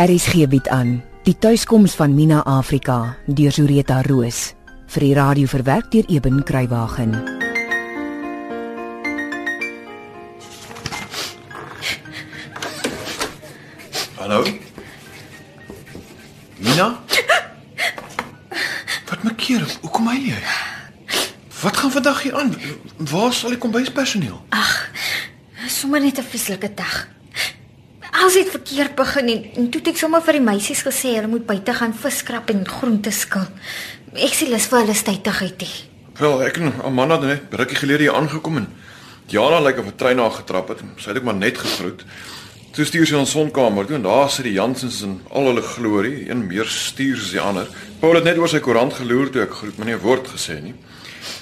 RSG bied aan die tuiskoms van Mina Afrika deur Zureta Roos vir die radio verwerk deur Eben Kruiwagen. Hallo? Mina? Wat maak jy? Hoekom hy jy? Wat gaan vandag hier aan? Waar sal die kombuispersoneel? Sommige net 'n vieslike dag. Als het verkeerd begin en, en toe het ek sommer vir die meisies gesê hulle moet buite gaan viskrap en groente skil. Ek sê lus vir hulle stytigheid nie. Wel, ek en Amanda het net rukkie gelede hier aangekom en Jana lyk of 'n trein haar getrap het. Sy het ook maar net gegroet. Toe stuur sy ons sonkamer toe en daar sit die Jansens in al hulle glorie, een meer stuur as die ander. Paul het net oor sy koerant geloer toe ek groet, maar nie 'n woord gesê nie.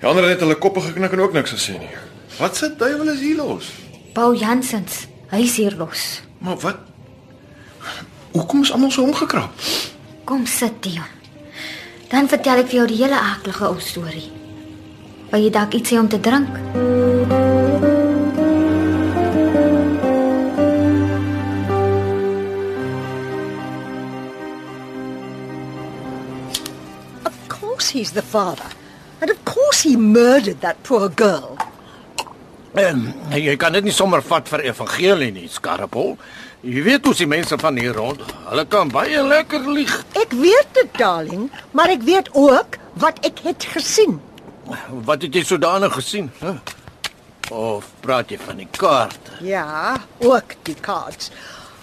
Die ander het hulle koppe geknik en ook niks gesê nie. Wat se duiwel is hier los? Paul Jansens, hy is hier los. Maar wat? Hoekom is almal so omgekrap? Kom sit, Dion. Dan vertel ek vir jou die hele aardige ou storie. Wil jy dalk iets hê om te drink? Of course he's the father. And of course he murdered that poor girl. Ehm, jy kan dit nie sommer vat vir evangelie nie, Skarrepol. Jy weet hoe se mense van hier rond, hulle kan baie lekker lieg. Ek weet dit, darling, maar ek weet ook wat ek het gesien. Wat het jy sodanig gesien? Huh? Of praat jy van die kaart? Ja, ook die cards.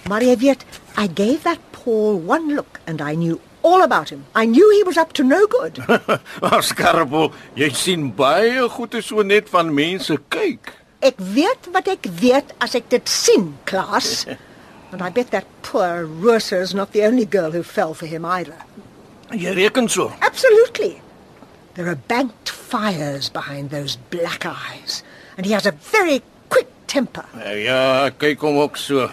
Maar jy weet, I gave that Paul one look and I knew all about him. I knew he was up to no good. Skarrepol, jy sien baie goeie so net van mense kyk. Ek weet wat ek weet as ek dit sien, Klaas. And I bet that poor Rosa is not the only girl who fell for him either. Jy reken so. Absolutely. There are banked fires behind those black eyes, and he has a very quick temper. Ja, kyk hom ook so.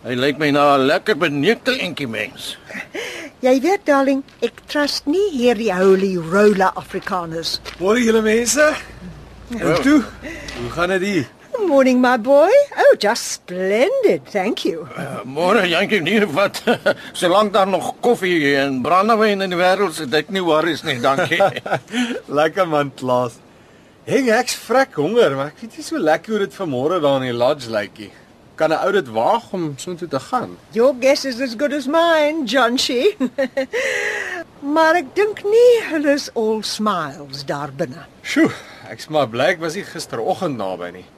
Hy lyk my na 'n lekker beneekte entjie mens. Jy weet, darling, ek trust nie hierdie holy roller Afrikaners. Môre julle mense. En toe, hoe gaan dit hier? Morning, my boy. Oh, just splendid, thank you. Uh, Môre Jantjie nie wat solank daar nog koffie en brandewyn in die wêreld is, dit nie worries nie, dankie. Lekker man, Klaas. Heng ek's vrek honger, maar ek weet nie so lekker hoe dit vanmôre daar in die lodge lyk nie. Kan 'n ou dit waag om soontoe te gaan? Your guess is as good as mine, John She. maar ek dink nie hulle is all smiles daar binne. Sjoe, ek's maar bly ek was nie gisteroggend naby nie.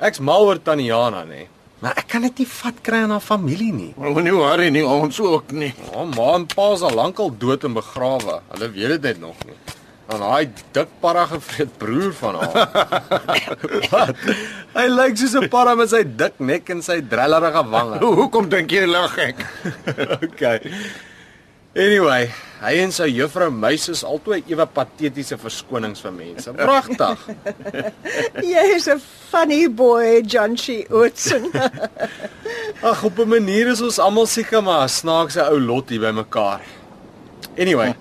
Ek's mal oor Taniana nê. Maar ek kan dit nie vat kry aan haar familie nie. Moenie worry nie, ons ook nie. O, ma en pa is al lankal dood en begrawe. Hulle weet dit net nog nie. En daai dik parra gevreet broer van haar. Wat? Hy lyk soos 'n parra met sy dik nek en sy drellerige wange. Hoekom dink jy lag ek? okay. Anyway, hy en sy juffrou Meis is altyd ewe patetiese verskonings vir mense. Pragtig. Jy is 'n funny boy, John She Ootsen. Ag, op 'n manier is ons almal seker maar 'n snaakse ou lot hier bymekaar. Anyway,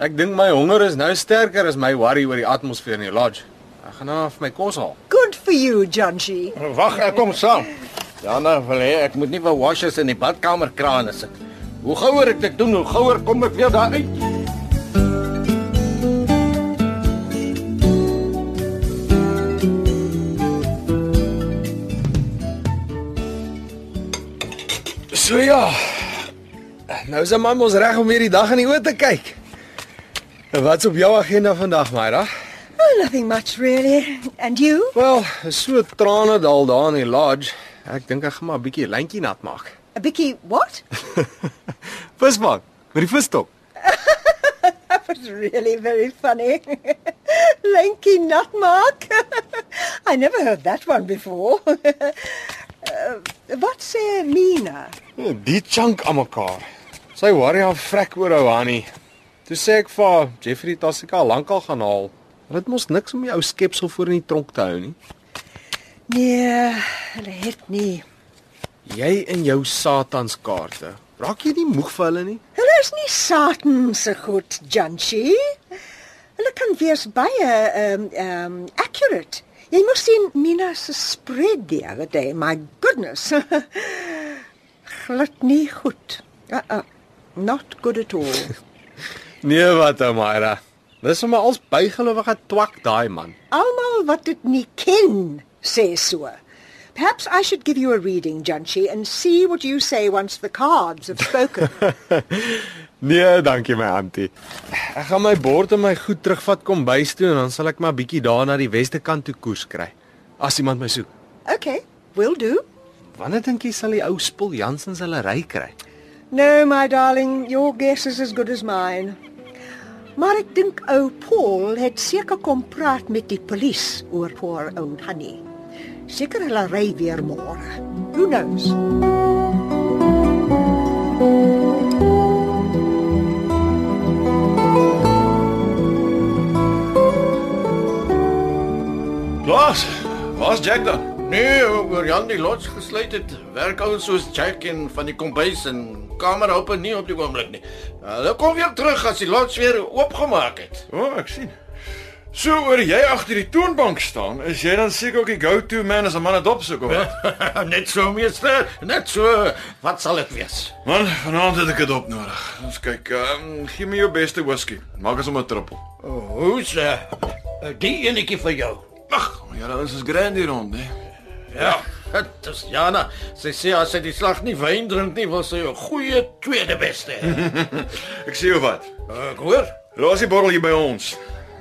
ek dink my honger is nou sterker as my worry oor die atmosfeer in die lodge. Ek gaan nou vir my kos haal. Good for you, John She. Wag, ek kom saam. Jana, wil hê ek moet nie vir washers in die badkamer krane sit. Hoe gouer ek dit doen, hoe gouer kom ek weer daar uit. So ja. Nou is my mos reg om hierdie dag in die oë te kyk. Wat's op jou agenda vandag, Myra? Oh, nothing much really. And you? Wel, is so trane dal daar in die lodge. Ek dink ek gaan maar 'n bietjie lyntjie nat maak. A bicky what? Vismaak met die visstok. That was really very funny. Lanky nutmark. I never heard that one before. uh, wat sê Mina? Ja, Die chunk aan mekaar. Sy worry haar vrek oor ou Hanni. Toe sê ek vir haar, Jeffrey Tassika lankal gaan haal. Dit mos niks om die ou skepsel voor in die tronk te hou nie. Nee, hulle het nie. Jy en jou satanskaarte. Raak jy nie moeg vir hulle nie? Hulle is nie Satan se goed, Janchi. Hulle kan wees baie um um accurate. Jy moes sien Mina se spread die other day. My goodness. Glad nie goed. Uh-uh. Not good at all. Nee, wat Amira. Dis sommer als bygelowige twak daai man. Almal wat dit nie ken, sê so. Perhaps I should give you a reading, Junchi, and see what you say once the cards have spoken. Nee, dankie my auntie. Ek gaan my bord en my goed terugvat kom bys toe en dan sal ek maar bietjie daar na die weste kant toe koers kry. As iemand my soek. okay, will do. Wanneer dink jy sal die ou Spul Jansens hulle ry kry? No, my darling, your guess is as good as mine. Maar ek dink ou Paul het seker kom praat met die polisie oor poor oud Honey. Seker hulle ry weer môre. Who knows? Klaas, waar's Jack dan? Nee, oor Jan die lots gesluit het. Werk ouens soos Jack en van die kombuis en kamer open nie op die oomblik nie. Hulle kom weer terug as die lots weer oopgemaak het. O, oh, ek sien. So oor jy agter die toonbank staan, is jy dan seker ook die go-to man as 'n man 'n dop soek of wat? net so meester, net so. Wat sal dit wees? Man, vanaand het ek dit op nodig. Ons kyk, um, gee my jou beste whisky. Maak as om 'n trippel. Oh, Hoe's uh, die enetjie vir jou? Ag, ja, ons is grand hier rond, hè. Ja, dit is Jana. Sy sê as sy die slag nie wyn drink nie, wil sy 'n goeie tweede beste hê. Ek sê jou wat. Ek hoor. Los die bottel hier by ons.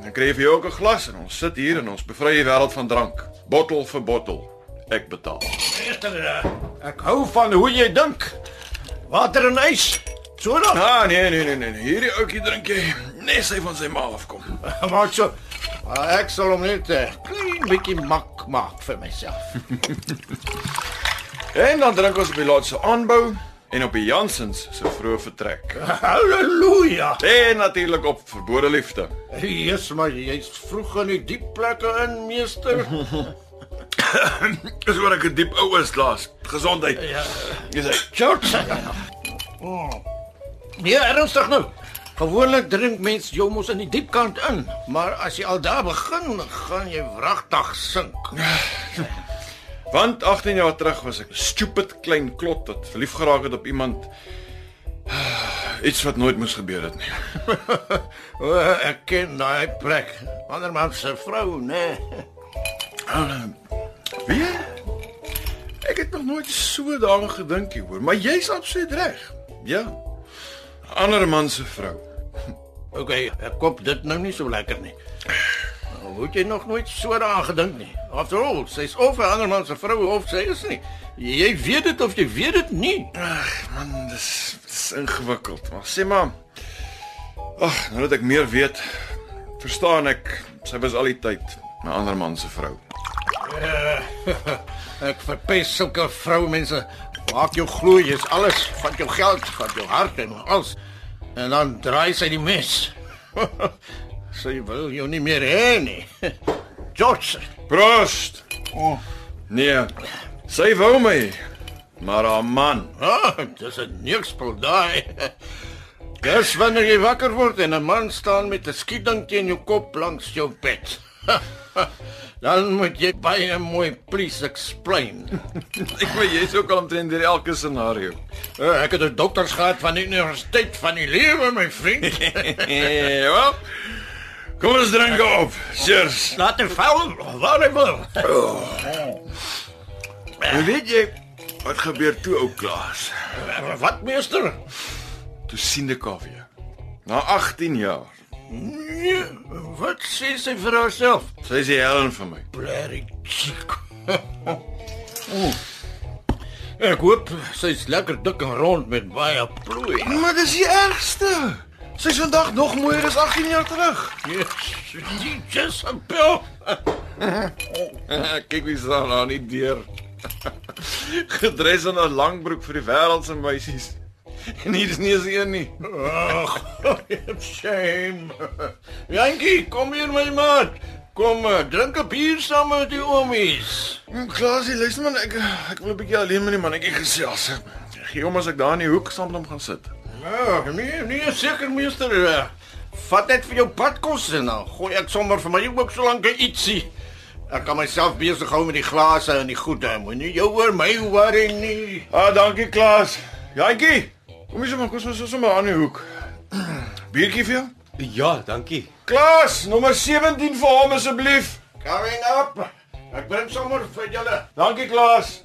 Dan kry jy vir jou ook 'n glas en ons sit hier en ons bevry die wêreld van drank. Bottel vir bottel. Ek betaal. Ek hou van hoe jy dink. Water en ys. So dan. Ah, nee, nee, nee, nee. nee. Hierdie ouetjie drink jy net sy van sy ma afkom. Maar so. Ek sal hom net 'n uh, klein bietjie mak maak vir myself. En dan drink ons op die lot se aanbou en op die Jansens se vroeë vertrek. Halleluja. En natuurlik op verbode liefde. Jesus, maar jy's vroeg in die diep plekke in, meester. Dis oor ek 'n diep ou is laas. Gesondheid. Ja. Jy sê, Church. Oh. Nee, ernstig nou. Gewoonlik drink mens jou mos in die diep kant in, maar as jy al daar begin, gaan jy wragtig sink. want 18 jaar terug was ek 'n stupid klein klot wat verlief geraak het op iemand iets wat nooit moes gebeur het nie. O, ek ken daai plek. Ander man se vrou, né? Wie? Ek het nog nooit so daaraan gedink nie, hoor, maar jy's absoluut reg. Ja. Ander man se vrou. OK, ek koop dit nou nie so lekker nie. Hoe het jy nog nooit so daaraan gedink nie? After all, sy's of 'n ander man se vrou of sy is nie. Jy weet dit of jy weet dit nie. Ag man, dis dis ingewikkeld. Maar sê maar Ag, nou dat ek meer weet, verstaan ek sy was al die tyd 'n ander man se vrou. Ek verpes sulke vroumense. Maak jou glo jy's alles, van jou geld, van jou hart en alles. En dan draai sy die mes. sy wil jou nie meer hê nie. George. Prost. Oh. Nee. Sy wou my. Maar haar man, Ah, dis 'n neukspel daai. Dis wanneer jy wakker word en 'n man staan met 'n skieding teen jou kop langs jou bed. Dan moet jy baie mooi please explain. ek weet jy's ook al omtrent deur elke scenario. Uh, ek het 'n dokters gehad van die Universiteit van die Lewe, my vriend. Eh, wel. Kom ons drink op. Cheers. Laat er val waar hy wil. En weet jy wat gebeur toe ou Klaas? Wat meester? Toe sien ek haar weer. Na 18 jaar. Nee, wat sê sy vir haarself? Sy die Helen vir my. Blerry chick. Ek hoop sy's lekker dik en rond met baie plooi. Maar dis die ergste. Sy's vandag nog mooier as 18 jaar terug. Jesus, Bill. Kyk wie staan daar nie deur. Gedres in 'n langbroek vir die wêreld se meisies. En hier is nie eens een nie. Ag, shame. Jantjie, kom hier my maat. Kom, eh, drink 'n bier saam met die oomies. Hm, Klaasie, luister man, ek ek wil 'n bietjie alleen met die mannetjie gesels. Gee hom as ek daar in die hoek saam met hom gaan sit. Ja, nee, nee, seker meester. eh, Vat net vir jou padkos en dan gooi ek sommer vir my ook so lank ietsie. Ek kan myself besig hou met die glase en die goede. Moenie jou oor my worry nie. Ah, dankie Klaas. Jantjie, Kom hier sommer, kom ons sommer aan die hoek. Biertjie vir jou? Ja, dankie. Klaas, nommer 17 vir hom asseblief. Coming up. Ek bring sommer vir julle. Dankie Klaas.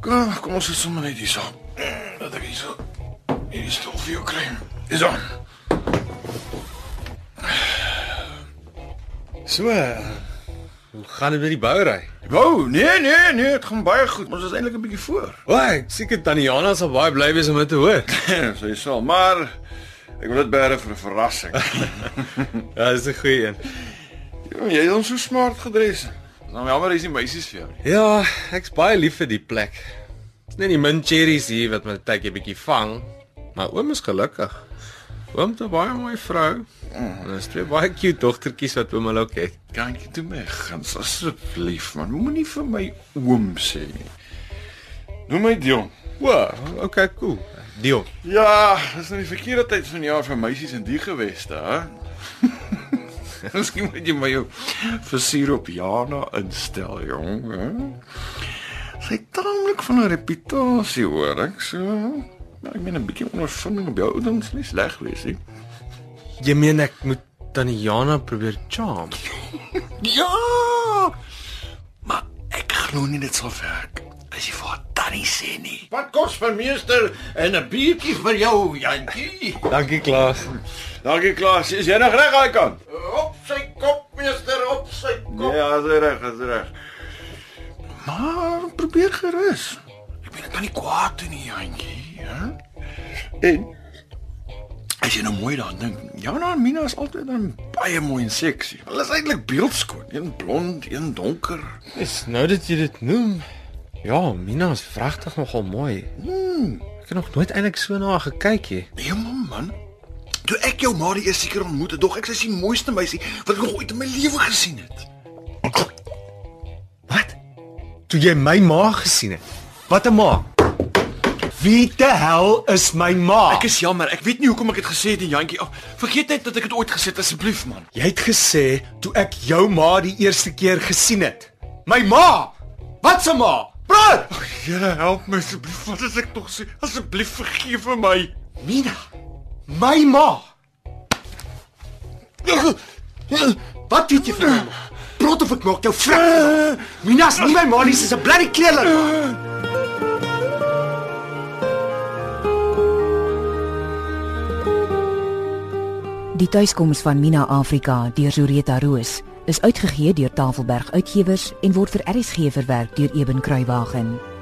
Kom, kom ons sit sommer net hier so. Dat ek hier so hierdie stoel vir jou kry. Is aan. So, hoe gaan dit met die bouery? Wou, nee nee nee, dit gaan baie goed. Ons is eintlik 'n bietjie voor. O, ek seker Taniana sal baie bly wees om dit te hoor. so jy sal, maar ek wil dit bære vir 'n verrassing. ja, dis 'n goeie een. Jy is ons so smart gedres. Nou jammer is die meisies vir jou nie. Ja, ek's baie lief vir die plek. Dis net die min cherries hier wat my tydjie bietjie vang, maar oom is gelukkig. Oom het 'n baie mooi vrou. En daar's twee baie cute dogtertjies wat oom hulle ook het. Jy toe my gans asseblief man, moenie vir my oom sê nie. Noem my Dion. Wow, okay, cool. Dion. Ja, dis nou die verkeerde tyd van die jaar vir meisies in die geweste, hè? Miskien moet jy my jou versier op Jana instel, jong, hè? Sy tamelik van 'n reputasie, hoor ek, so. Maar ek meen 'n bietjie ondervinding op jou ouens nie sleg wees nie. Jy meen ek moet Taniana probeer charm? Ja! Maar ek glo nie dit sal werk. As jy vir tannie sê nie. Wat kos vir meester en 'n biertjie vir jou, Jantjie? Dankie Klaas. Dankie Klaas, is jy nog reg aan die kant? Op sy kop, meester, op sy kop. Ja, dis reg, dis reg. Maar probeer gerus. Ek ben dit nie kwaad doen nie, Jantjie, hè? En as jy nou mooi daaraan dink, Jana en Mina is altyd dan baie mooi en seksie. Hulle is eintlik beeldskoon, een blond, een donker. Dis nou dat jy dit noem. Ja, Mina is vragtig nogal mooi. Hmm. Ek het nog nooit eintlik so na haar gekyk nie. Nee man, man. Toe ek jou ma die eerste keer ontmoet het, dog ek sy is die mooiste meisie wat ek nog ooit in my lewe gesien het. Toe jy my ma gesien het. Wat 'n ma? Wie die hel is my ma? Ek is jammer, ek weet nie hoekom ek dit gesê het, Jantjie. Oh, vergeet net dat ek dit ooit gesê het asseblief man. Jy het gesê toe ek jou ma die eerste keer gesien het. My ma. Wat se ma? Praat. Here help my asseblief. Wat is ek tog sê? Asseblief vergeef vir my. Mina. My ma. Wat weet jy van my? ma? Praat of ek maak jou vrek. Mina's nie my ma nie, sy's 'n bloody kleerling. Die tuiskoms van Mina Afrika deur Zureta Roos is uitgegee deur Tafelberg Uitgewers en word vir RSG verwerk deur Eben Kruiwagen.